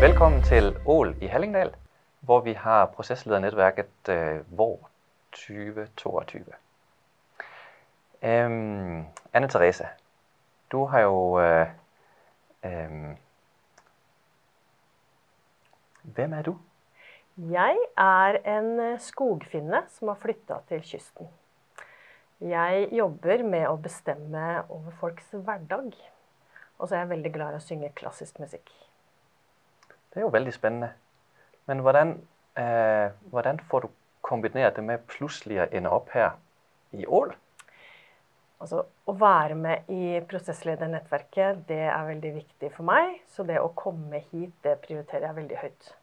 Velkommen til Ål i Hallingdal, hvor vi har prosessledernetværket øh, VÅR 2022. Um, Anne Therese, du har jo øh, um, Hvem er du? Jeg er en eh, skogfinne som har flytta til kysten. Jeg jobber med å bestemme over folks hverdag. Og så er jeg veldig glad i å synge klassisk musikk. Det er jo veldig spennende. Men hvordan, eh, hvordan får du kombinert det med plutselig å ende opp her i Ål? Altså, Å være med i prosessledernettverket det er veldig viktig for meg. Så det å komme hit, det prioriterer jeg veldig høyt.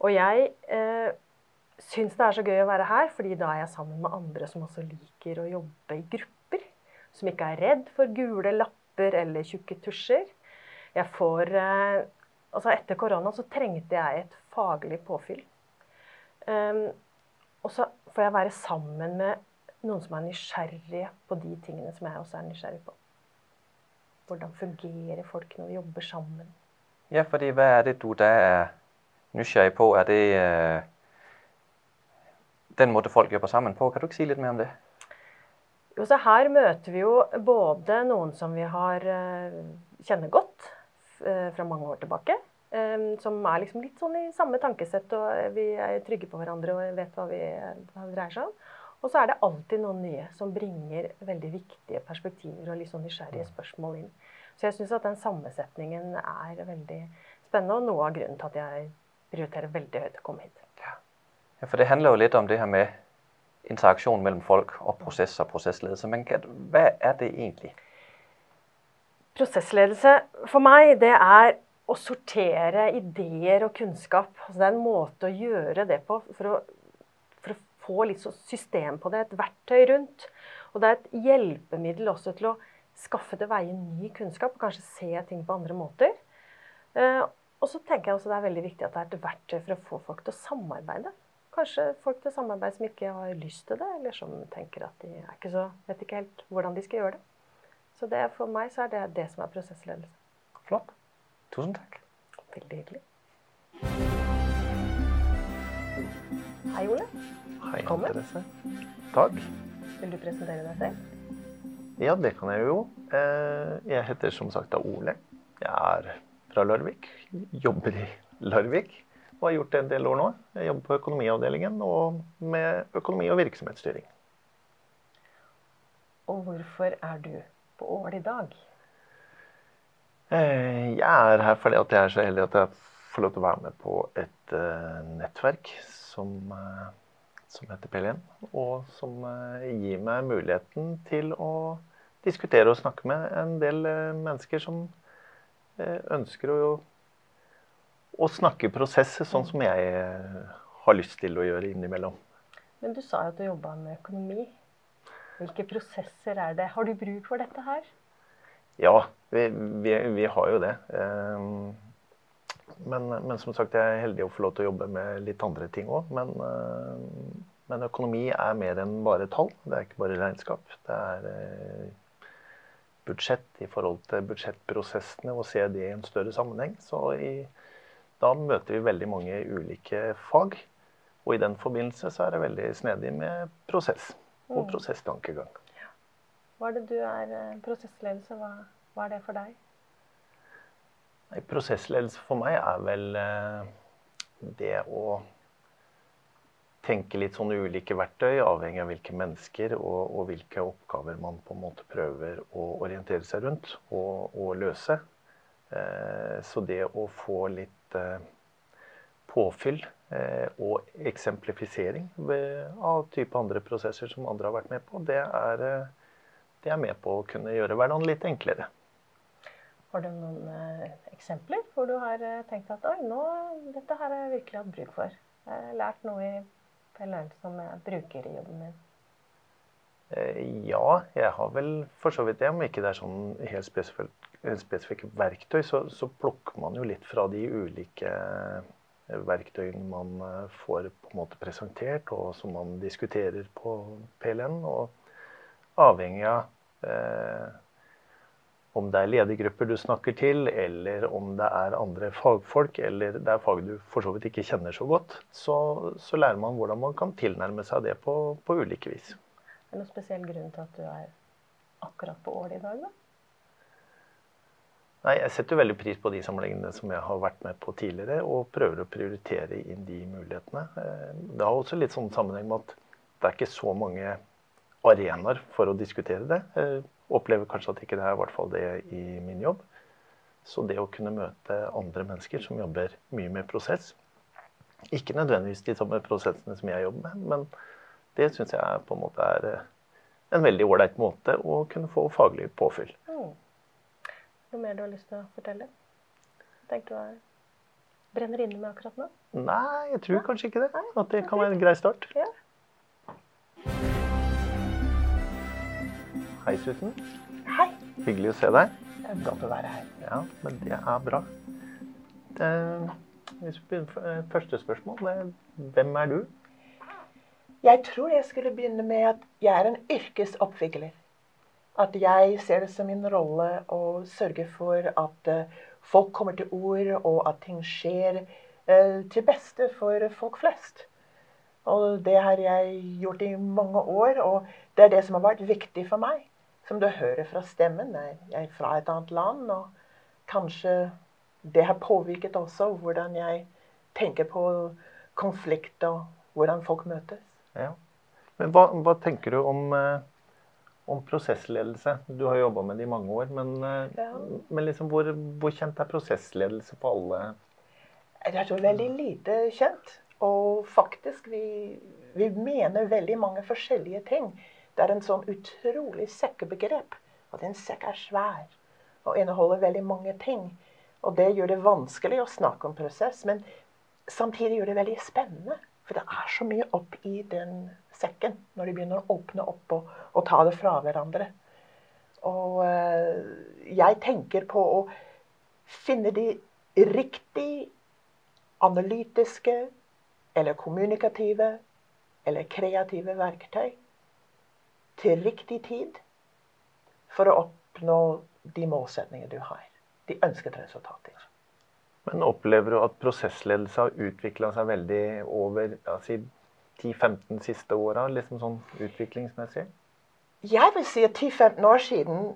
Og jeg eh, syns det er så gøy å være her, fordi da er jeg sammen med andre som også liker å jobbe i grupper. Som ikke er redd for gule lapper eller tjukke tusjer. Jeg får eh, Altså etter korona så trengte jeg et faglig påfyll. Um, og så får jeg være sammen med noen som er nysgjerrige på de tingene som jeg også er nysgjerrig på. Hvordan fungerer folk når vi jobber sammen? Ja, fordi hva er det du da er nysgjerrig på? Er det øh, den måten folk jobber sammen på? Kan du ikke si litt mer om det? Jo, så Her møter vi jo både noen som vi har øh, kjenner godt øh, fra mange år tilbake. Som er liksom litt sånn i samme tankesett, og vi er trygge på hverandre og vet hva, vi, hva det dreier seg om. Og så er det alltid noen nye som bringer veldig viktige perspektiver og litt sånn nysgjerrige spørsmål inn. Så jeg syns at den sammensetningen er veldig spennende, og noe av grunnen til at jeg prioriterer veldig høyt å komme hit. Ja. for det handler jo litt om det her med interaksjon mellom folk og prosess og prosessledelse. Men hva er det egentlig? Prosessledelse for meg, det er å sortere ideer og kunnskap. Altså det er en måte å gjøre det på for å, for å få litt system på det. Et verktøy rundt. Og det er et hjelpemiddel også til å skaffe til veie ny kunnskap og kanskje se ting på andre måter. Eh, og så tenker jeg også det er veldig viktig at det er et verktøy for å få folk til å samarbeide. Kanskje folk til samarbeid som ikke har lyst til det, eller som tenker at de er ikke så, vet ikke helt hvordan de skal gjøre det. Så det, for meg så er det det som er prosessledelse. Flott. Tusen takk. Veldig hyggelig. Hei, Ole. Hei, Velkommen. Interesse. Takk. Vil du presentere deg selv? Ja, det kan jeg jo. Eh, Jeg heter som sagt Ole. Jeg er fra Larvik. Jobber i Larvik og har gjort det en del år nå. Jeg jobber på økonomiavdelingen og med økonomi og virksomhetsstyring. Og hvorfor er du på Ål i dag? Eh, Jeg er her fordi at jeg er så heldig at jeg får lov til å være med på et eh, nettverk som, eh, som heter PLN, og som gir meg muligheten til å diskutere og snakke med en del mennesker som ønsker å, å snakke prosess, sånn som jeg eh, har lyst til å gjøre innimellom. Men du sa jo at du jobba med økonomi. Hvilke prosesser er det? Har du bruk for dette her? Ja, vi, vi, vi har jo det. Eh, Men, men som sagt, jeg er heldig å få lov til å jobbe med litt andre ting òg. Men, eh, men økonomi er mer enn bare tall. Det er ikke bare regnskap. Det er budsjett i forhold til budsjettprosessene og se det i en større sammenheng. Så i, da møter vi veldig mange ulike fag. Og i den forbindelse så er det veldig snedig med prosess og Mm. prosesstankegang. Hva er det du er eh, prosessledelse? Hva, hva er det for deg? Nei, prosessledelse for meg er vel eh, det å tenke litt sånne ulike verktøy, avhengig av hvilke mennesker og, og hvilke oppgaver man på en måte prøver å orientere seg rundt og, og løse. Eh, så det å få litt eh, påfyll eh, og eksemplifisering av type andre prosesser som andre har vært med på, det er, eh, det er med på å kunne gjøre hverdagen litt enklere. Har du noen eksempler hvor du har tenkt at oi, nå, dette har jeg virkelig hatt bruk for? Jeg har lært noe i PLN som jeg bruker i jobben min. Ja, jeg har vel for så vidt det. Om ikke det er sånn helt spesifikke, spesifikke verktøy, så, så plukker man jo litt fra de ulike eh, verktøyene man eh, får på en måte presentert, og som man diskuterer på PLN. Og avhengig av eh, om det er ledergrupper du snakker til, eller om det er andre fagfolk, eller det er fag du for så vidt ikke kjenner så godt, så, så lærer man hvordan man kan tilnærme seg det på, på ulike vis. Er det noen spesiell grunn til at du er akkurat på Ål i dag, da? Nei, Jeg setter veldig pris på de sammenligningene som jeg har vært med på tidligere, og prøver å prioritere inn de mulighetene. Eh, det har også litt sånn sammenheng med at det er ikke så mange arenaer for å diskutere det. Jeg opplever kanskje at ikke det er i hvert fall det i min jobb. Så det å kunne møte andre mennesker som jobber mye med prosess Ikke nødvendigvis de samme prosessene som jeg jobber med, men det syns jeg på en måte er eh, en veldig ålreit måte å kunne få faglig påfyll. Noe mer du har lyst til å fortelle? Tenker du er brenner inne med akkurat nå? Nei, jeg tror kanskje ikke det. At det kan være en grei start. Ja. Hei, Susan. Hei. Hyggelig å se deg. Det er godt å være her. Ja, men det er bra. Det, hvis vi begynner, eh, første spørsmål det er, hvem er du? Jeg tror jeg skulle begynne med at jeg er en yrkesoppvigler. At jeg ser det som min rolle å sørge for at uh, folk kommer til ord, og at ting skjer uh, til beste for folk flest. Og det har jeg gjort i mange år, og det er det som har vært viktig for meg som du hører fra stemmen. Jeg er fra et annet land, og kanskje det har påvirket også hvordan jeg tenker på konflikt og hvordan folk møtes. Ja. Men hva, hva tenker du om, eh, om, prosessledelse? Du har jobba med det i mange år, men, eh, ja. men liksom hvor, hvor, kjent er prosessledelse på alle? Det er så veldig lite kjent. Og faktisk, vi, vi mener veldig mange forskjellige ting. Det er en sånn utrolig sekkebegrep. At en sekk er svær og inneholder veldig mange ting. Og det gjør det vanskelig å snakke om prosess, men samtidig gjør det veldig spennende. For det er så mye opp i den sekken når de begynner å åpne opp og, og ta det fra hverandre. Og øh, jeg tenker på å finne de riktig analytiske eller kommunikative eller kreative verktøy til riktig tid for å oppnå de målsetninger du har. De ønskede resultater. Men opplever du at prosessledelse har utvikla seg veldig over si 10-15 siste åra, liksom sånn utviklingsmessig? Jeg vil si at 10-15 år siden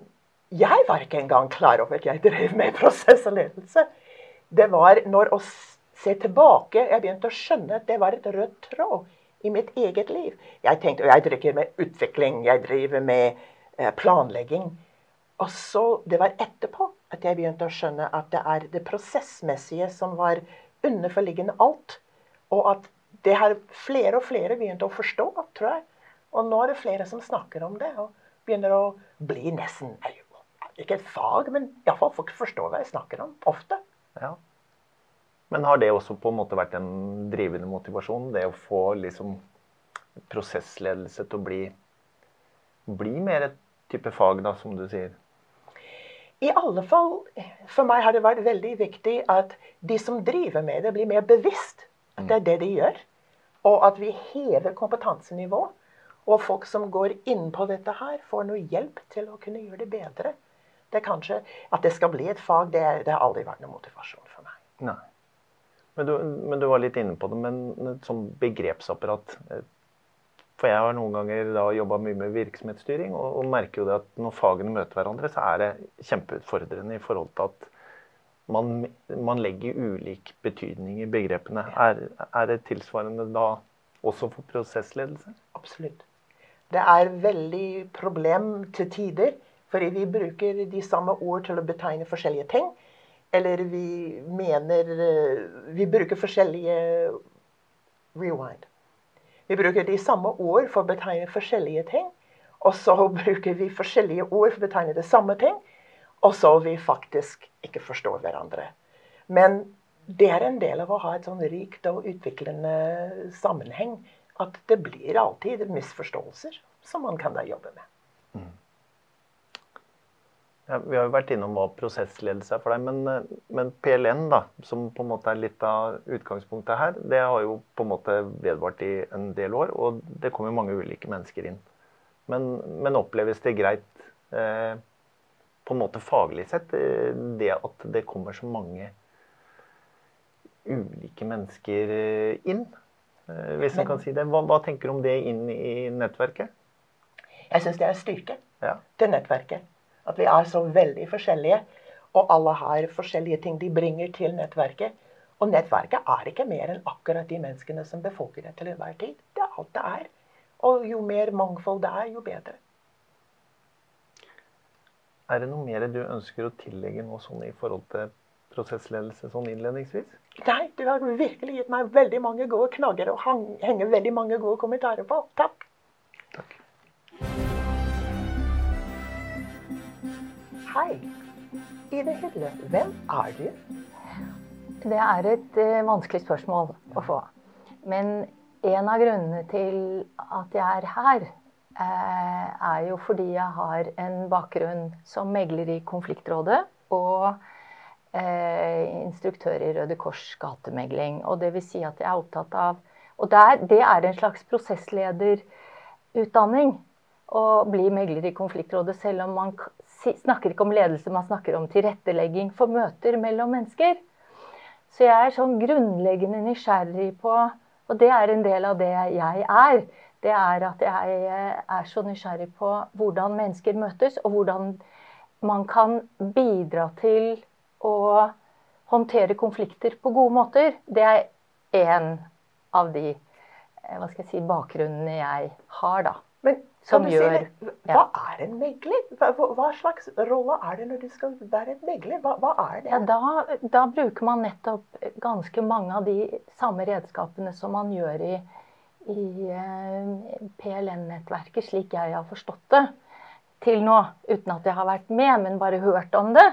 Jeg var ikke engang klar over at jeg drev med prosess og ledelse. Det var når å se tilbake jeg begynte å skjønne at det var et rød tråd i mitt eget liv. Jeg tenkte, jeg driver med utvikling, jeg driver med eh, planlegging. Og så, Det var etterpå at jeg begynte å skjønne at det er det prosessmessige som var underforliggende alt. Og at det har flere og flere begynt å forstå, tror jeg. Og nå er det flere som snakker om det, og begynner å bli nesten Ikke et fag, men iallfall folk forstår hva jeg snakker om. Ofte. Ja. Men har det også på en måte vært en drivende motivasjon? Det å få liksom prosessledelse til å bli, bli mer et type fag, da, som du sier? I alle fall, for meg har det vært veldig viktig at de som driver med det, blir mer bevisst at det er det de gjør. Og at vi hever kompetansenivået. Og folk som går inn på dette her, får noe hjelp til å kunne gjøre det bedre. Det er kanskje, At det skal bli et fag, det, det har aldri vært noen motivasjon for meg. Nei. Men du, men du, var litt inne på det, men sånn begrepsapparat For jeg har noen ganger da jobba mye med virksomhetsstyring, og, og, merker jo det at når fagene møter hverandre, så er det kjempeutfordrende i forhold til at man, man legger ulik betydning i begrepene. Er, er, det tilsvarende da også for prosessledelse? Absolutt. Det er veldig problem til tider, fordi vi bruker de samme ord til å betegne forskjellige ting. Eller vi mener eh, Vi bruker forskjellige rewind. Vi bruker de samme ord for å betegne forskjellige ting. Og så bruker vi forskjellige ord for å betegne det samme ting. Og så vi faktisk ikke forstår hverandre. Men det er en del av å ha et sånn rikt og utviklende sammenheng at det blir alltid misforståelser som man kan da jobbe med. Ja, vi har jo vært innom hva prosessledelse er for deg, men, eh, men, PLN, da, som på en måte er litt av utgangspunktet her, det har jo på en måte vedvart i en del år, og det kommer mange ulike mennesker inn. Men, men oppleves det greit eh, på en måte faglig sett, eh, det at det kommer så mange ulike mennesker eh, inn, eh, hvis en kan si det. Hva, hva, tenker du om det inn i nettverket? Jeg syns det er styrke ja. til nettverket. At vi er så veldig forskjellige, og alle har forskjellige ting de bringer til nettverket. Og nettverket er ikke mer enn akkurat de menneskene som befolker det til enhver tid. Det er alt det er. Og jo mer mangfold det er, jo bedre. Er det noe mer du ønsker å tillegge nå sånn i forhold til prosessledelse sånn innledningsvis? Nei, du har virkelig gitt meg veldig mange gode knagger og henger veldig mange gode kommentarer på. Takk. Hei. I det hele, hvem er du? Det er et uh, vanskelig spørsmål å få. Men en av grunnene til at jeg er her, uh, er jo fordi jeg har en bakgrunn som megler i konfliktrådet og eh, instruktør i Røde Kors gatemegling. Og det vil si at jeg er opptatt av Og der, det er en slags prosesslederutdanning å bli megler i konfliktrådet, selv om man snakker ikke om ledelse, man snakker om tilrettelegging for møter mellom mennesker. Så jeg er sånn grunnleggende nysgjerrig på Og det er en del av det jeg er. Det er at jeg er så nysgjerrig på hvordan mennesker møtes, og hvordan man kan bidra til å håndtere konflikter på gode måter. Det er én av de hva skal jeg si, bakgrunnene jeg har, da. Men som gjør Hva er en megler? Hva, hva, slags rolle er det når du skal være en megler? Hva, hva er det? Ja, da, da, bruker man nettopp ganske mange av de samme redskapene som man gjør i, i eh, PLN-nettverket, slik jeg har forstått det til nå. Uten at jeg har vært med, men bare hørt om det.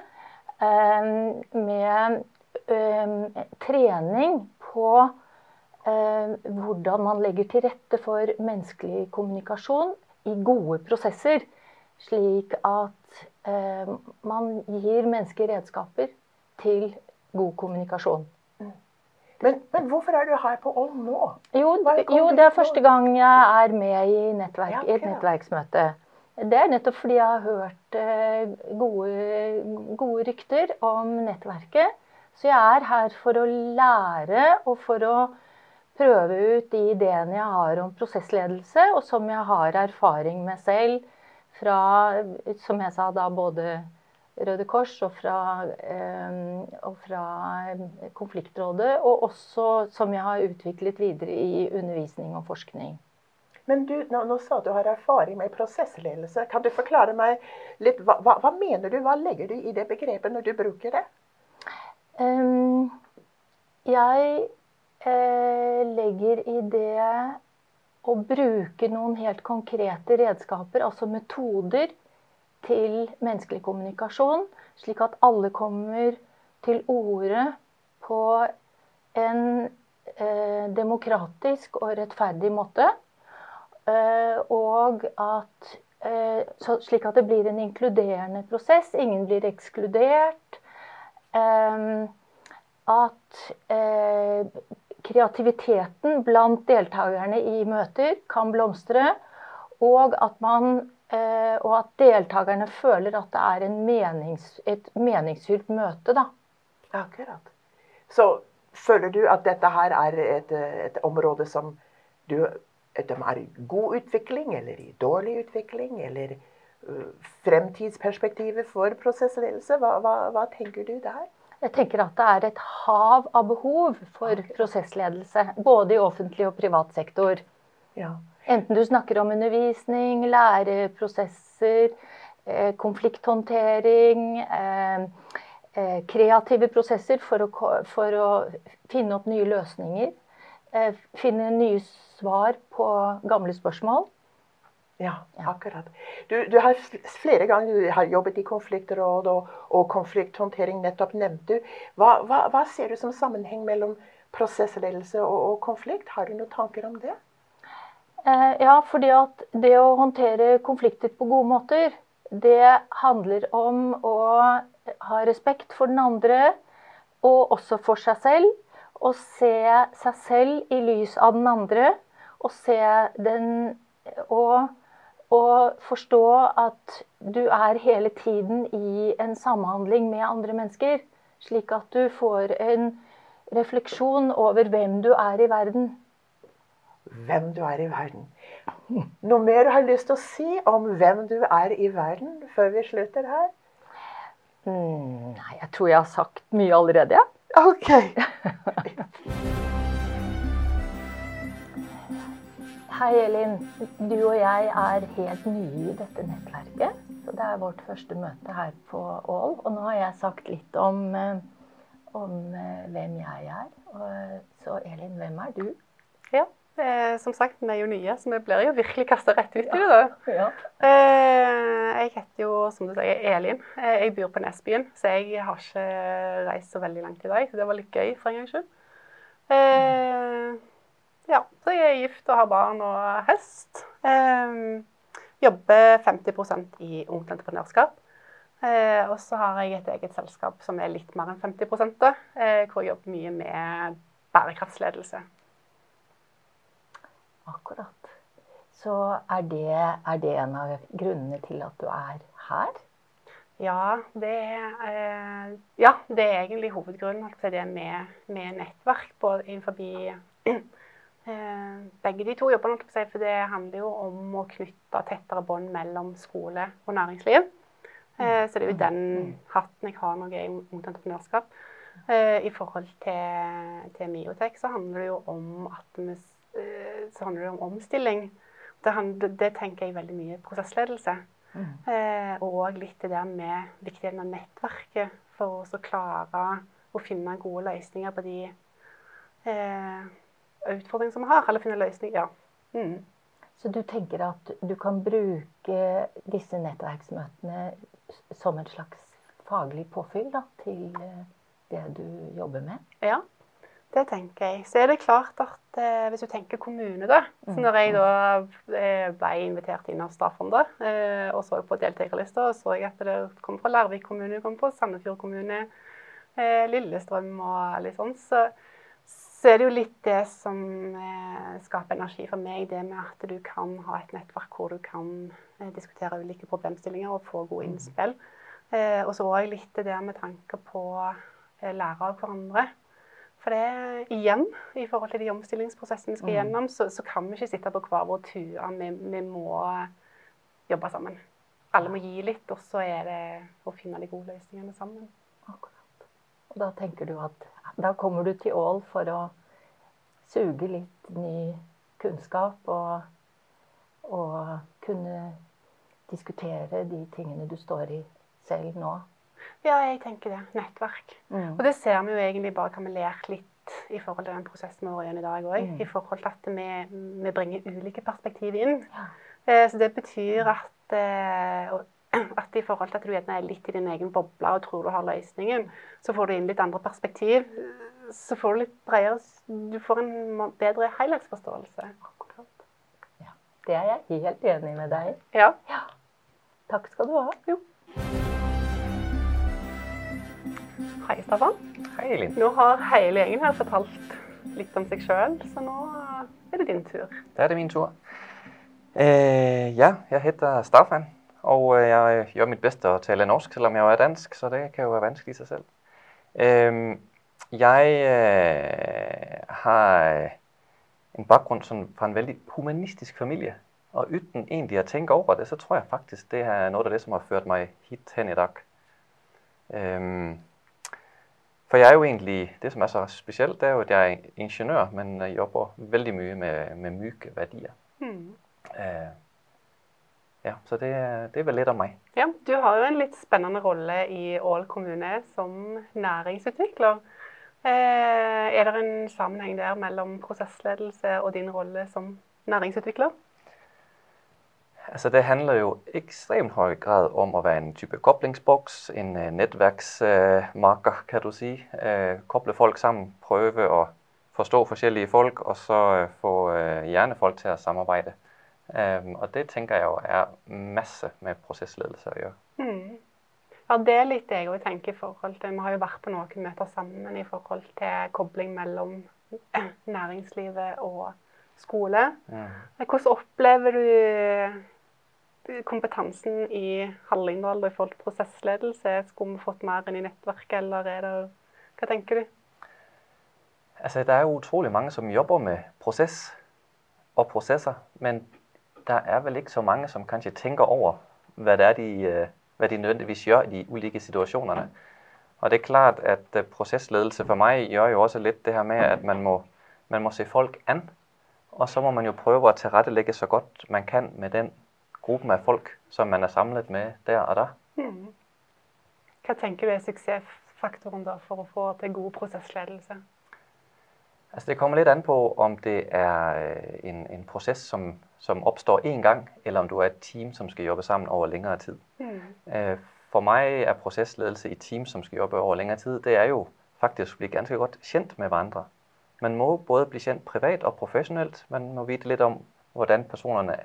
Eh, med eh, trening på hvordan man legger til rette for menneskelig kommunikasjon i gode prosesser. Slik at eh, man gir mennesker redskaper til god kommunikasjon. Men, men, hvorfor er du her på Ål nå? Jo, jo, det er første gang jeg er med i, nettverk, ja, okay. et nettverksmøte. Det er nettopp fordi jeg har hørt eh, gode, gode, rykter om nettverket. Så jeg er her for å lære og for å prøve ut de ideene jeg har om prosessledelse, og som jeg har erfaring med selv fra, som jeg sa da, både Røde Kors og fra, eh, og fra Konfliktrådet, og også som jeg har utviklet videre i undervisning og forskning. Men du, nå, nå sa du har erfaring med prosessledelse. Kan du forklare meg litt, hva, hva, hva, mener du, hva legger du i det begrepet når du bruker det? Um, jeg eh, legger i det å bruke noen helt konkrete redskaper, altså metoder, til menneskelig kommunikasjon, slik at alle kommer til orde på en eh, demokratisk og rettferdig måte. Eh, og at eh, Slik at det blir en inkluderende prosess. Ingen blir ekskludert. Eh, at eh, kreativiteten blant deltakerne i møter kan blomstre. Og at, man, eh, og at deltakerne føler at det er menings, et meningsfylt møte. Da. Akkurat. Så føler du at dette her er et, et område som du de er i god utvikling eller i dårlig utvikling? Eller fremtidsperspektivet for prosessledelse? Hva, hva, hva tenker du der? Jeg tenker at det er et hav av behov for prosessledelse. Både i offentlig og privat sektor. Ja. Enten du snakker om undervisning, læreprosesser, eh, konflikthåndtering, eh, eh, kreative prosesser for å, for å, finne opp nye løsninger. Finne nye svar på gamle spørsmål. Ja, akkurat. Du, du, har flere ganger du har jobbet i konfliktråd og, og konflikthåndtering, nettopp nevnt du. Hva, hva, hva, ser du som sammenheng mellom prosessledelse og, og, konflikt? Har du noen tanker om det? Eh, ja, fordi at det å håndtere konflikter på gode måter, det handler om å ha respekt for den andre, og også for seg selv. Og se seg selv i lys av den andre, og se den og å forstå at du er hele tiden i en samhandling med andre mennesker. Slik at du får en refleksjon over hvem du er i verden. Hvem du er i verden. Noe mer du har lyst til å si om hvem du er i verden, før vi slutter her? Mm, nei, jeg tror jeg har sagt mye allerede, jeg. Ja. Ok. Hei, Elin. Du og jeg er helt nye i dette nettverket. Så det er vårt første møte her på Ål. Og nå har jeg sagt litt om, eh, om eh, hvem jeg er. Og, så Elin, hvem er du? Ja, eh, som sagt, vi er jo nye, så vi blir jo virkelig kasta rett ut i det. da. Ja. Eh, jeg heter jo, som du sier, Elin. Eh, jeg bor på Nesbyen, så jeg har ikke reist så veldig langt i dag. Så det var litt gøy for en gangs skyld. Eh, ja, så jeg er gift og har barn og hest. Eh, jobber 50% i Ungt Entreprenørskap. Eh, og så har jeg et eget selskap som er litt mer enn 50 da, eh, hvor jeg jobber mye med bærekraftsledelse. Akkurat. Så er det, er det en av grunnene til at du er her? Ja, det eh, ja, det er egentlig hovedgrunnen til det med, med nettverk både innenfor begge de to jobber nok på seg, For det handler jo om å knytte tettere bånd mellom skole og næringsliv. Eh, så det er jo den hatten jeg har når jeg er i Ungt Entreprenørskap. Eh, I forhold til, til Miotek så handler det jo om at vi, eh, så handler det om omstilling. Det, handler, det tenker jeg veldig mye prosessledelse. Eh, og litt det der med viktigheten av nettverket for å klare å finne gode løsninger på de utfordringene som vi har. Eller finne løsninger. Ja. Mm. Så du tenker at du kan bruke disse nettverksmøtene som et slags faglig påfyll da, til eh, det du jobber med? Ja, det tenker jeg. Så er det klart at eh, hvis du tenker kommune, da. Så når jeg da eh, ble invitert inn av Staffonder eh, og så på deltakerlista, så jeg at det kom fra Larvik kommune, kom på Sandefjord kommune, eh, Lillestrøm og litt sånn, så, så er det jo litt det som eh, skaper energi for meg, det med at du kan ha et nettverk hvor du kan eh, diskutere ulike problemstillinger og få gode innspill. Eh, og så òg litt det der med tanke på eh, lære av hverandre. For det igjen, i forhold til de omstillingsprosessene vi skal gjennom, så, så kan vi ikke sitte på hver vår tue. Vi, vi må jobbe sammen. Alle må gi litt, og så er det å finne de gode løsningene sammen. Akkurat. Og da tenker du at da kommer du til Ål for å suge litt ny kunnskap og, og kunne diskutere de tingene du står i selv nå. Ja, jeg tenker det. Nettverk. Og det ser vi jo egentlig bare hva vi lært litt i forhold til den prosessen vi har igjen i dag òg. I forhold til at vi, vi bringer ulike perspektiv inn. Eh, så det betyr at, eh, at i forhold til at du gjerne er litt i din egen boble og tror du har løsningen, så får du inn litt andre perspektiv. Så får du litt bredere Du får en bedre helhetsforståelse. Ja, det er jeg helt enig med deg i. Ja. Takk skal du ha. Hei, Staffan. Hei, Elin. Nå har hele gjengen her fortalt litt om seg sjøl, så nå er det din tur. Da er det min tur. Eh, ja, jeg heter Staffan, og øh, jeg gjør mitt beste å tale norsk, selv om jeg jo er dansk, så det kan jo være vanskelig i seg selv. Jeg øh, har øh, en bakgrunn fra en veldig humanistisk familie, og uten egentlig å tenke over det, så tror jeg faktisk det er noe av det som har ført meg hit hen i dag. For jeg er jo egentlig, det som er så spesielt, det er jo at jeg er ingeniør, men jeg jobber veldig mye med, med myke verdier. Hmm. Eh, ja, så det, er- det er vel litt om meg. Ja, du har jo en litt spennende rolle i Ål kommune som næringsutvikler. Eh, er det en sammenheng der mellom prosessledelse og din rolle som næringsutvikler? Altså, det handler jo ekstremt høy grad om å være en type koblingsboks, en nettverksmaker, nettverksmarker, kan du si. Uh, koble folk sammen, prøve å forstå forskjellige folk, og så få eh, gjerne folk til å samarbeide. Um, og det tenker jeg jo er masse med prosessledelse å gjøre. Mm. Ja, det er litt det jeg òg tenker i forhold til Vi har jo vært på noen møter sammen i forhold til kobling mellom næringslivet og skole. Mm. Hvordan opplever du kompetansen i Hallingdal i forhold til prosessledelse? Skulle vi fått mer inn i nettverket, eller er det Hva tenker du? Altså, det er jo utrolig mange som jobber med prosess og prosesser, men der er vel ikke så mange som kanskje tenker over hva det er de, øh, hva de nødvendigvis gjør i de ulike situasjonene. Og det er klart at øh, prosessledelse for meg gjør jo også litt det her med at man må, man må se folk an. Og så må man jo prøve å tilrettelegge så godt man kan med den gruppen av folk som man er samlet med der og da. Mm. Hva tenker du er suksessfaktoren da for å få til god prosessledelse? Altså Det kommer litt an på om det er øh, en, en prosess som, som, oppstår én gang, eller om du er et team som skal jobbe sammen over lengre tid. Mm. For meg er prosessledelse i team som skal jobbe over lengre tid, det er jo faktisk å bli ganske godt kjent med hverandre. Man må både bli kjent privat og profesjonelt. Man må vite litt om hvordan personene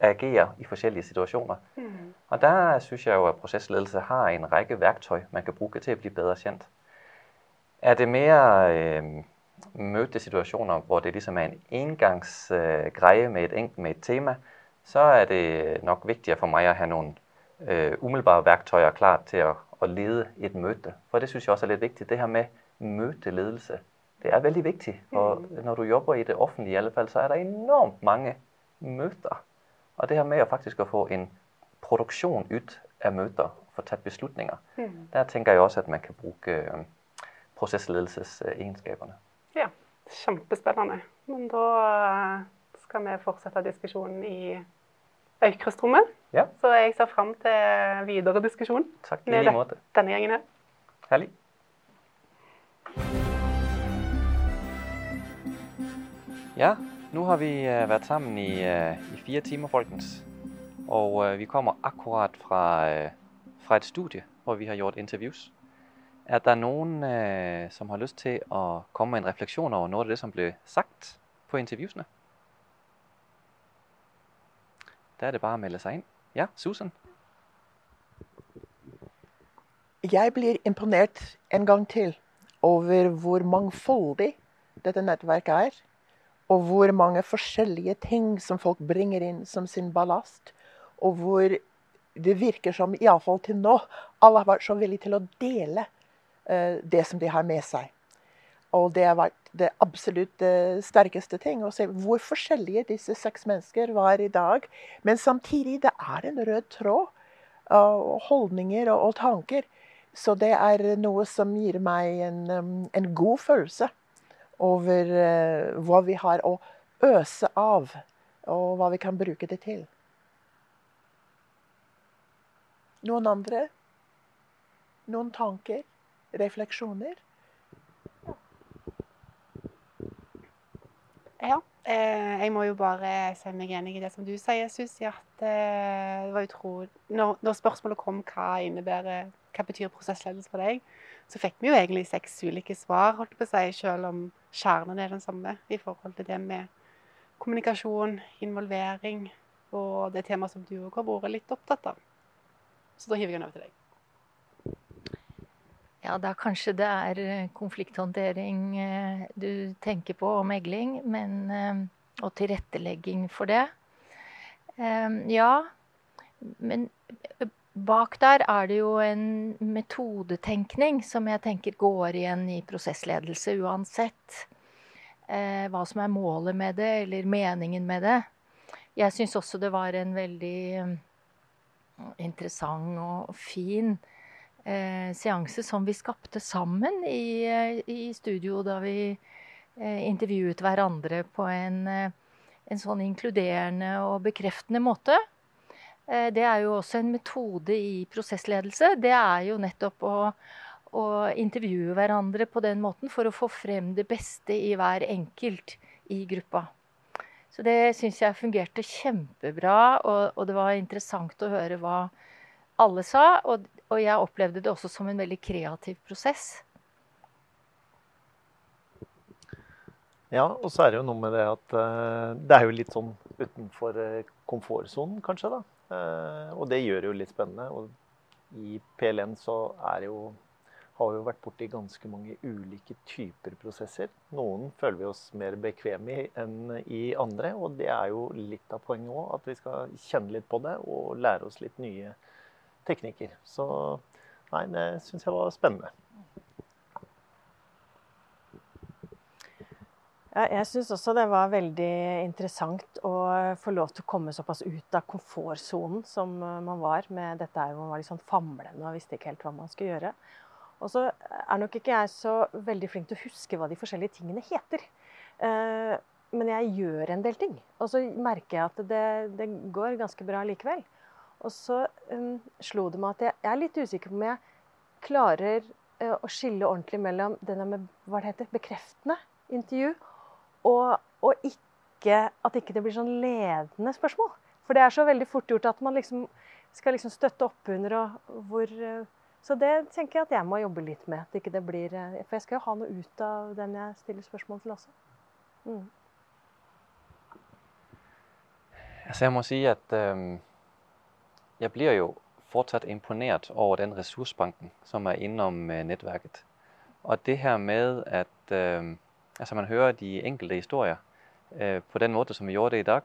agerer i forskjellige situasjoner. Mm. Og der syns jeg jo at prosessledelse har en rekke verktøy man kan bruke til å bli bedre kjent. Er det mer øh, møtesituasjoner hvor det liksom er en engangsgreie med, et, med et tema, så er det nok viktigere for meg å ha noen øh, umiddelbare verktøyer klar til å, å lede et møte. For det syns jeg også er litt viktig. Det her med møteledelse. Det er veldig viktig. For mm. når du jobber i det offentlige, i alle fall, så er det enormt mange møter. Og det her med å faktisk å få en produksjon ut av møter, få tatt beslutninger, mm. der tenker jeg også at man kan bruke øh, prosessledelsesegenskapene. Ja, kjempespennende. Men da øh, skal vi fortsette diskusjonen i Øykrustrommet. Ja. Så jeg ser fram til videre diskusjon Takk, i like måte. denne gjengen her. Herlig. Ja, nå har vi øh, vært sammen i, i fire timer, folkens. Og vi kommer akkurat fra, fra et studie hvor vi har gjort intervjuer. Er det noen eh, som har lyst til å komme med en refleksjon over noe av det som ble sagt på intervjuene? Da er det bare å melde seg inn. Ja, Susan? Jeg blir imponert en gang til over hvor mangfoldig dette nettverket er. Og hvor mange forskjellige ting som folk bringer inn som sin ballast. Og hvor det virker som, iallfall til nå, alle har vært så villige til å dele det som de har med seg. Og det har vært det absolutt eh, sterkeste ting. Å se hvor forskjellige disse seks mennesker var i dag. Men samtidig det er en rød tråd av holdninger og, tanker. Så det er noe som gir meg en, en god følelse over uh, hva vi har å øse av, og hva vi kan bruke det til. Noen andre? Noen tanker? Refleksjoner? Ja. Eh, jeg må jo bare si meg enig i det som du sier, Susi. At eh, det var utrolig når, når, spørsmålet kom hva innebærer hva betyr prosessledelse for deg, så fikk vi jo egentlig seks ulike svar, holdt på å si, selv om kjernen er den samme i forhold til det med kommunikasjon, involvering og det temaet som du òg har vært litt opptatt av. Så da hiver jeg den over til deg. Ja, da kanskje det er eh, konflikthåndtering eh, du tenker på, og megling, men, eh, og tilrettelegging for det. Ja, men bak der er det jo en metodetenkning som jeg tenker går igjen i prosessledelse uansett hva som er målet med det, eller meningen med det. Jeg syns også det var en veldig interessant og fin eh, seanse som vi skapte sammen i, eh, i studio da vi eh, intervjuet hverandre på en, eh, en, sånn inkluderende og bekreftende måte. Eh, det er jo også en metode i prosessledelse. Det er jo nettopp å, å intervjue hverandre på den måten for å få frem det beste i hver enkelt i gruppa. Så det syns jeg fungerte kjempebra, og, og, det var interessant å høre hva alle sa. Og, og jeg opplevde det også som en veldig kreativ prosess. Ja, og så er det jo noe med det at uh, det er jo litt sånn utenfor uh, komfortsonen, kanskje. da. Uh, og det gjør det jo litt spennende. Og i PLN så er jo har jo vært borti ganske mange ulike typer prosesser. Noen føler vi oss mer bekvemme i enn i andre. Og det er jo litt av poenget òg, at vi skal kjenne litt på det og lære oss litt nye teknikker. Så nei, det syns jeg var spennende. Ja, jeg syns også det var veldig interessant å få lov til å komme såpass ut av komfortsonen som man var med dette her hvor man var litt sånn famlende og visste ikke helt hva man skulle gjøre. Og så er nok ikke jeg så veldig flink til å huske hva de forskjellige tingene heter. Eh, men jeg gjør en del ting. Og så merker jeg at det, det går ganske bra likevel. Og så um, slo det meg at jeg, jeg, er litt usikker på om jeg klarer uh, å skille ordentlig mellom denne med hva det heter, bekreftende intervju og, og ikke, at ikke det blir sånn ledende spørsmål. For det er så veldig fort gjort at man liksom skal liksom støtte oppunder og hvor uh, så det tenker jeg at jeg må jobbe litt med. At ikke det blir, uh, for jeg skal jo ha noe ut av den jeg stiller spørsmål til også. Mm. Altså jeg må si at øh, jeg blir jo fortsatt imponert over den ressursbanken som er innom øh, nettverket. Og det her med at øh, altså man hører de enkelte historier øh, på den måte som vi gjorde det i dag,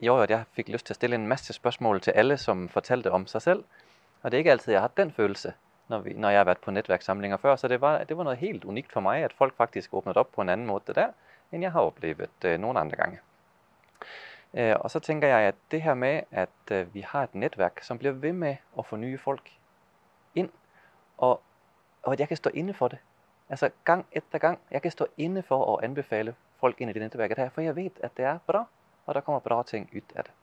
gjorde at jeg fikk lyst til å stille en masse spørsmål til alle som fortalte om seg selv. Og det er ikke alltid jeg har hatt den følelse når, vi, når jeg har vært på nettverkssamlinger før. Så det var, det var, noe helt unikt for meg at folk faktisk åpnet opp på en annen måte der enn jeg har opplevd øh, noen andre ganger. Uh, og så tenker jeg at det her med at uh, vi har et nettverk som blir ved med å få nye folk inn, og, og, at jeg kan stå inne for det. Altså gang etter gang. Jeg kan stå inne for å anbefale folk inn i det nettverket her, for jeg vet at det er bra, og der kommer bra ting ut av det.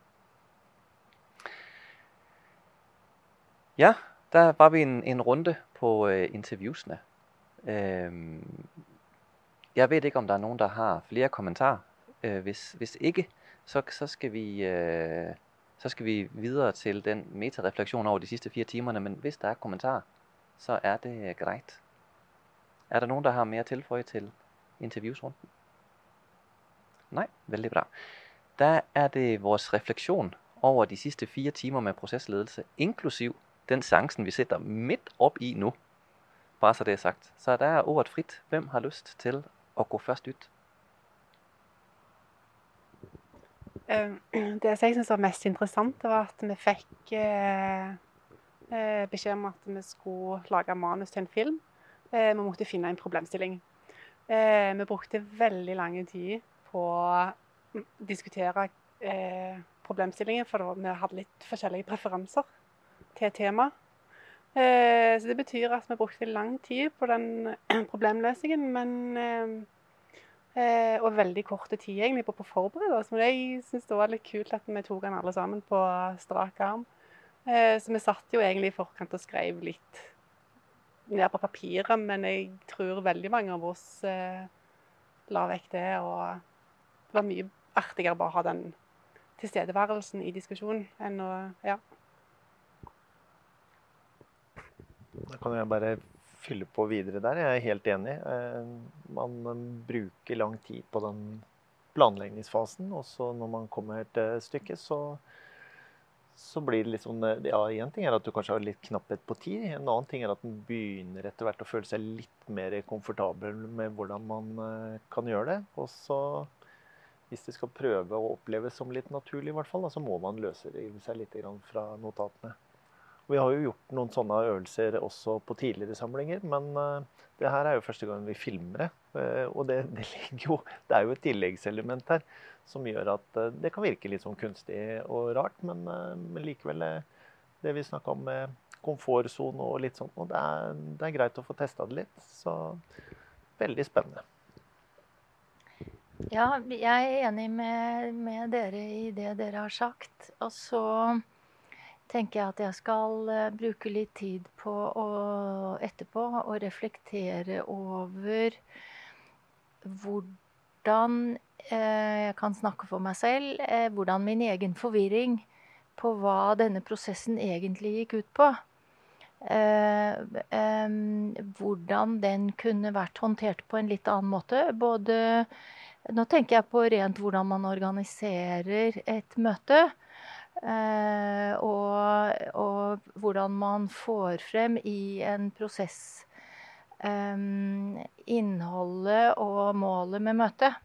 Ja, der var vi en, en runde på øh, interviewsene. Øh, jeg vet ikke om der er noen der har flere kommentarer. Øh, hvis, hvis, ikke, så, så, skal vi, øh, så skal vi videre til den metarefleksjon over de siste fire timene. Men hvis der er kommentarer, så er det greit. Er det noen der har mer tilføye til interviewsrunden? Nei? Veldig bra. Da er det vår refleksjon over de siste fire timer med prosessledelse, inklusiv den seancen, vi sitter midt opp i nå. Bare så det er sagt. Så der er ordet fritt. Hvem har lyst til å gå først ut? Det som jeg syns var mest interessant, var at vi fikk eh, eh, beskjed om at vi skulle lage manus til en film. Eh, vi måtte finne en problemstilling. Vi brukte veldig lang tid på å diskutere problemstillingen, for vi hadde litt forskjellige preferanser til tema. Så det betyr at vi brukte lang tid på den problemløsningen, men eh, eh, Og veldig korte tid egentlig på å forberede oss. Men jeg syns det var litt kult at vi tok den alle sammen på strak arm. Så vi satt jo egentlig i forkant og skrev litt ned på papiret, men jeg tror veldig mange av oss la vekk det. Og det var mye artigere bare å ha den tilstedeværelsen i diskusjonen enn å Ja. Da kan jeg bare fylle på videre der. Jeg er helt enig. Eh, man bruker lang tid på den planleggingsfasen. Og så når man kommer til stykket, så, så blir det litt sånn Ja, én ting er at du kanskje har litt knapphet på tid. En annen ting er at man begynner etter hvert å føle seg litt mer komfortabel med hvordan man eh, kan gjøre det. Og så hvis det skal prøve å oppleves som litt naturlig, i hvert fall, så må man løsrive seg litt fra notatene. Vi har jo gjort noen sånne øvelser også på tidligere samlinger, men uh, det her er jo første gang vi filmer det. Uh, og det, det, jo, det, er jo et tilleggselement her som gjør at uh, det kan virke litt sånn kunstig og rart, men, men likevel det vi snakka om med komfortsone og litt sånn, og det er, det er, greit å få testa det litt. Så veldig spennende. Ja, jeg er enig med, med dere i det dere har sagt. Og så tenker jeg at jeg skal uh, bruke litt tid på å etterpå å reflektere over hvordan uh, jeg kan snakke for meg selv, uh, hvordan min egen forvirring på hva denne prosessen egentlig gikk ut på. Hvordan den kunne vært håndtert på en litt annen måte. Både Nå tenker jeg på rent hvordan man organiserer et møte. Eh, og, og, hvordan man får frem i en prosess um, innholdet og målet med møtet.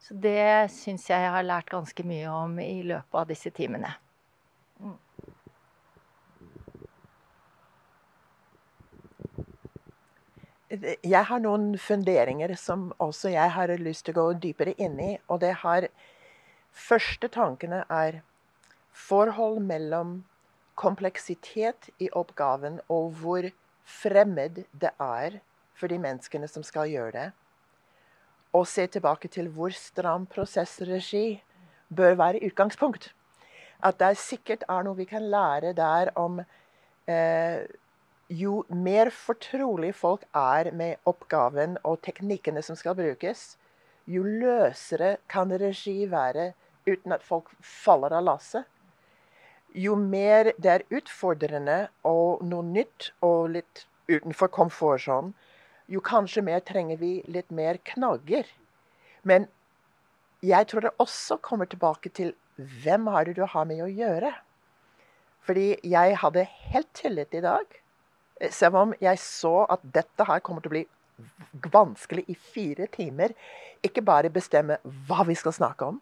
Så det syns jeg jeg har lært ganske mye om i løpet av disse timene. Mm. Jeg har noen funderinger som også jeg har lyst til å gå dypere inn i. Og det har Første tankene er forhold mellom kompleksitet i oppgaven og hvor fremmed det er for de menneskene som skal gjøre det. Og se tilbake til hvor stram prosessregi bør være utgangspunkt. At det sikkert er noe vi kan lære der om eh, Jo mer fortrolig folk er med oppgaven og teknikkene som skal brukes, jo løsere kan regi være uten at folk faller av lasset jo mer det er utfordrende og noe nytt og litt utenfor komfortsonen, jo kanskje mer trenger vi litt mer knagger. Men jeg tror det også kommer tilbake til hvem har du har med å gjøre. Fordi jeg hadde helt tillit i dag. Selv om jeg så at dette her kommer til å bli vanskelig i fire timer. Ikke bare bestemme hva vi skal snakke om,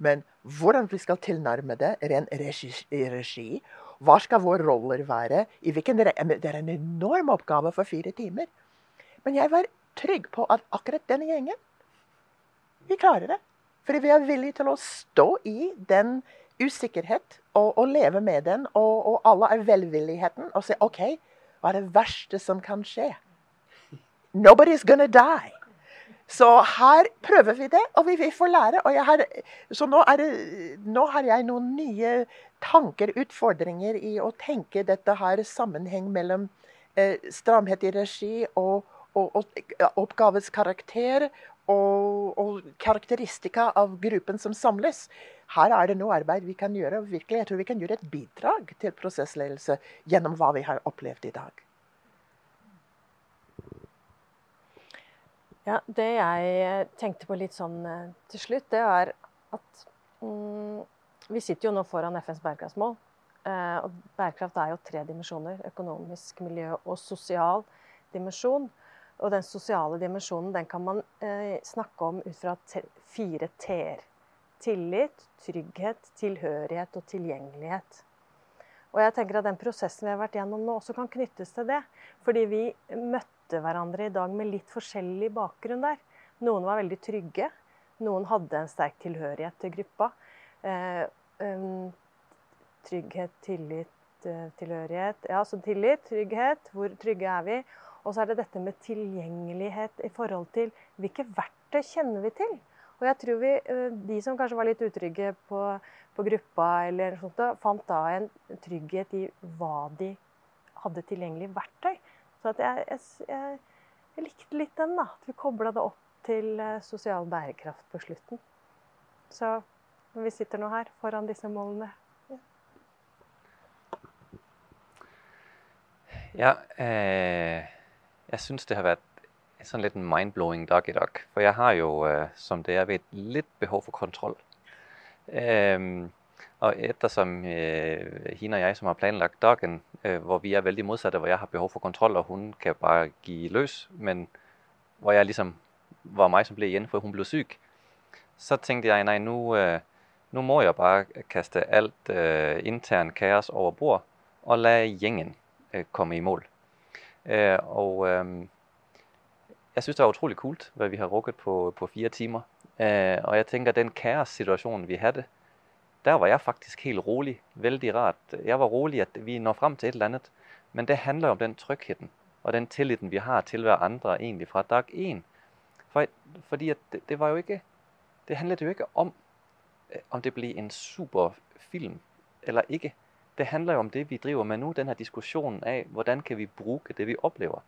men hvordan vi skal tilnærme det ren regi, regi. Hva skal våre roller være? det er en enorm oppgave for fire timer. Men jeg var trygg på at akkurat denne gjengen Vi klarer det. Fordi vi er villige til å stå i den usikkerhet og, og leve med den. Og, og alle er velvilligheten og si OK, hva er det verste som kan skje? Nobody's gonna die. Så her prøver vi det, og vi, vi får lære. Har, så nå, det, nå, har jeg noen nye tanker, utfordringer, i å tenke dette her sammenheng mellom eh, stramhet i regi og, og, og oppgavens karakter og, og, karakteristika av gruppen som samles. Her er det noe arbeid vi kan gjøre. og virkelig, Jeg tror vi kan gjøre et bidrag til prosessledelse gjennom hva vi har opplevd i dag. Ja, Det jeg tenkte på litt sånn eh, til slutt, det er at mm, vi sitter jo nå foran FNs bærekraftsmål. Eh, og bærekraft er jo tre dimensjoner. Økonomisk, miljø og sosial dimensjon. Og den sosiale dimensjonen den kan man eh, snakke om ut fra fire t-er. Tillit, trygghet, tilhørighet og tilgjengelighet. Og jeg tenker at den prosessen vi har vært gjennom nå, også kan knyttes til det. Fordi vi møtte møtte hverandre i dag med litt forskjellig bakgrunn der. Noen var veldig trygge. Noen hadde en sterk tilhørighet til gruppa. Eh, um, trygghet, tillit, uh, tilhørighet. Ja, så tillit, trygghet. Hvor trygge er vi? Og så er det dette med tilgjengelighet i forhold til hvilke verktøy kjenner vi til? Og jeg tror vi, uh, De som kanskje var litt utrygge på, på gruppa, eller sånt, fant da en trygghet i hva de hadde tilgjengelig verktøy. Så jeg, jeg, jeg, jeg, likte litt den, da. At vi kobla det opp til eh, sosial bærekraft på slutten. Så når vi sitter nå her foran disse målene Ja, ja eh, jeg syns det har vært en sånn liten mind-blowing dag i dag. For jeg har jo, eh, som dere vet, litt behov for kontroll. Eh, og ettersom øh, hende og jeg, som har planlagt dagen, øh, hvor vi er veldig modsatte, hvor jeg har behov for kontroll, og hun kan bare give løs, men hvor jeg ligesom var mig, som blev igjen, for hun blev syk, så tenkte jeg, nei, nu, øh, må jeg bare kaste alt øh, intern kaos over bord, og lade gjengen øh, komme i mål. Øh, og øh, jeg synes, det var utrolig kult, hvad vi har rukket på, på fire timer. Øh, og jeg tænker, den kaos-situation, vi hadde, der var jeg faktisk helt rolig. Veldig rart. Jeg var rolig at vi når frem til et eller annet. Men det handler om den tryggheten og den tilliten vi har til hverandre egentlig fra dag én. For, fordi det, det, var jo ikke Det handlet jo ikke om øh, om det blir en super film eller ikke. Det handler jo om det vi driver med nå, denne diskusjonen av hvordan kan vi bruke det vi opplever,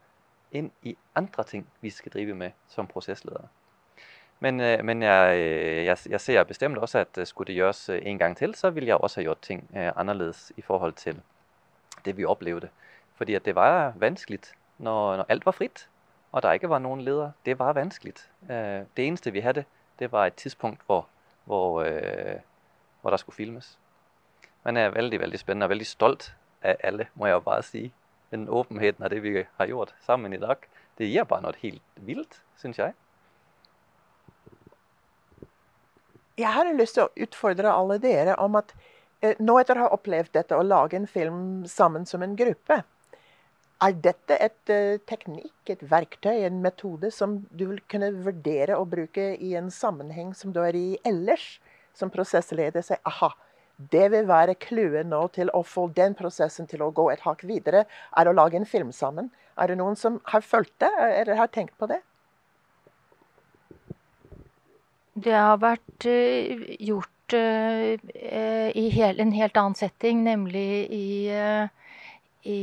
inn i andre ting vi skal drive med som prosessledere. Men, øh, men jeg, øh, jeg, jeg, ser bestemt også at øh, skulle det gjøres en gang til, så ville jeg også ha gjort ting annerledes i forhold til det vi opplevde. Fordi det var vanskelig når, når, alt var fritt, og der ikke var noen leder. Det var vanskelig. Det eneste vi hadde, det var et tidspunkt hvor, hvor, hvor der skulle filmes. Jeg er veldig veldig spennende og veldig stolt av alle, må jeg bare si. den åpenheten av det vi har gjort sammen i dag. Det gir bare noe helt vilt, syns jeg. Jeg har lyst til å utfordre alle dere om at eh, nå etter å ha opplevd dette, å lage en film sammen som en gruppe Er dette et uh, teknikk, et verktøy, en metode som du vil kunne vurdere å bruke i en sammenheng som du er i ellers, som prosessleder? Si aha, det vil være clouet nå til å få den prosessen til å gå et hakk videre, er å lage en film sammen. Er det noen som har følt det, eller har tenkt på det? Det har vært uh, gjort uh, i en helt annen setting, nemlig i, uh, i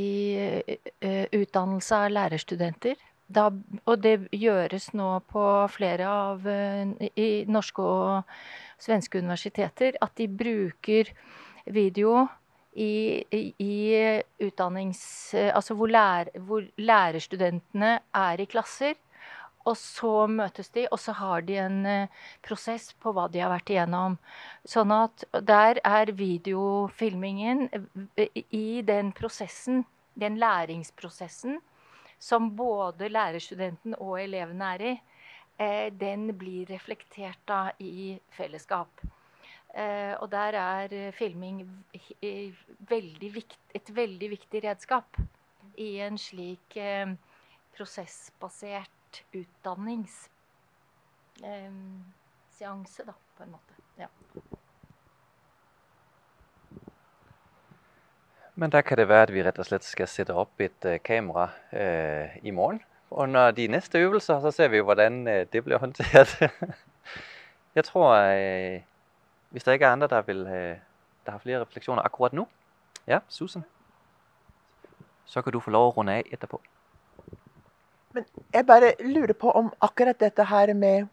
utdannelse av lærerstudenter. Da, og det gjøres nå på flere av i norske og svenske universiteter. At de bruker video i, i utdannings... Altså hvor, lær, hvor lærerstudentene er i klasser og så møtes de, og så har de en uh, prosess på hva de har vært igjennom. Sånn at der er videofilmingen i den prosessen, den læringsprosessen, som både lærerstudenten og eleven er i, uh, den blir reflektert da i fellesskap. Og der er filming veldig vikt, et veldig viktig redskap i en slik prosessbasert utdanningsseanse, da, på en måte. Ja. Men da kan det være at vi rett og slett skal sette opp et uh, kamera uh, i morgen. Under de neste øvelser så ser vi hvordan uh, det blir håndtert. Jeg tror Hvis det ikke er andre der, vil, der har flere refleksjoner akkurat nå Ja, Susan? Så kan du få lov å runde av etterpå. Men jeg bare lurer på om akkurat dette her med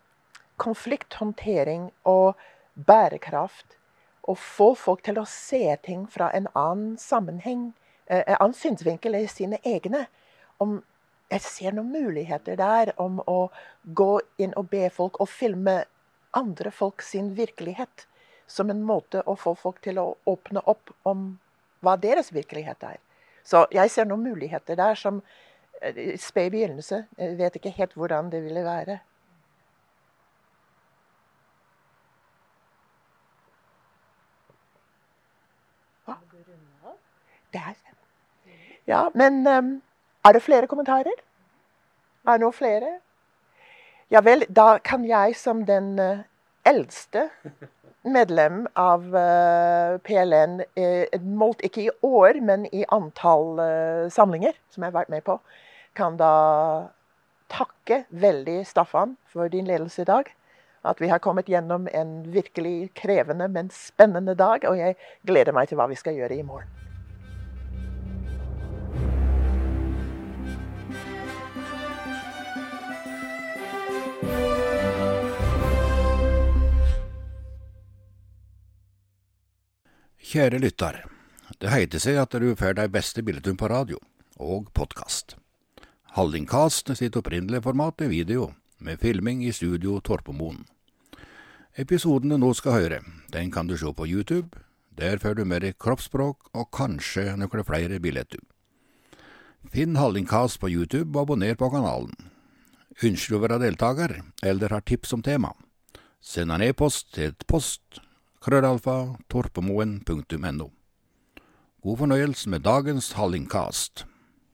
konflikthåndtering og bærekraft Å få folk til å se ting fra en annen sammenheng, eh, en annen synsvinkel i sine egne. Om jeg ser noen muligheter der om å gå inn og be folk å filme andre folk sin virkelighet. Som en måte å få folk til å åpne opp om hva deres virkelighet er. Så jeg ser noen muligheter der som sped begynnelse. Jeg vet ikke helt hvordan det ville være. Det er Ja, men um, er det flere kommentarer? Er det noen flere? Ja vel, da kan jeg som den uh, eldste medlem av uh, PLN, uh, målt ikke i år, men i antall samlinger som jeg har vært med på, kan da takke veldig Staffan for din ledelse i dag. At vi har kommet gjennom en virkelig krevende, men spennende dag. Og jeg gleder meg til hva vi skal gjøre i morgen. Kjære lytter. Det heiter seg at du får de beste bildene på radio og podkast. Hallingkast sitt opprinnelige format er video, med filming i studio Torpomoen. Episoden du nå skal høre, den kan du se på YouTube. Der får du mer kroppsspråk og kanskje noen flere bilder. Finn Hallingkast på YouTube og abonner på kanalen. Ønsker du å være deltaker, eller har tips om tema? Send en e-post til post krøllalfa torpemoen.no. God fornøyelse med dagens Hallingkast.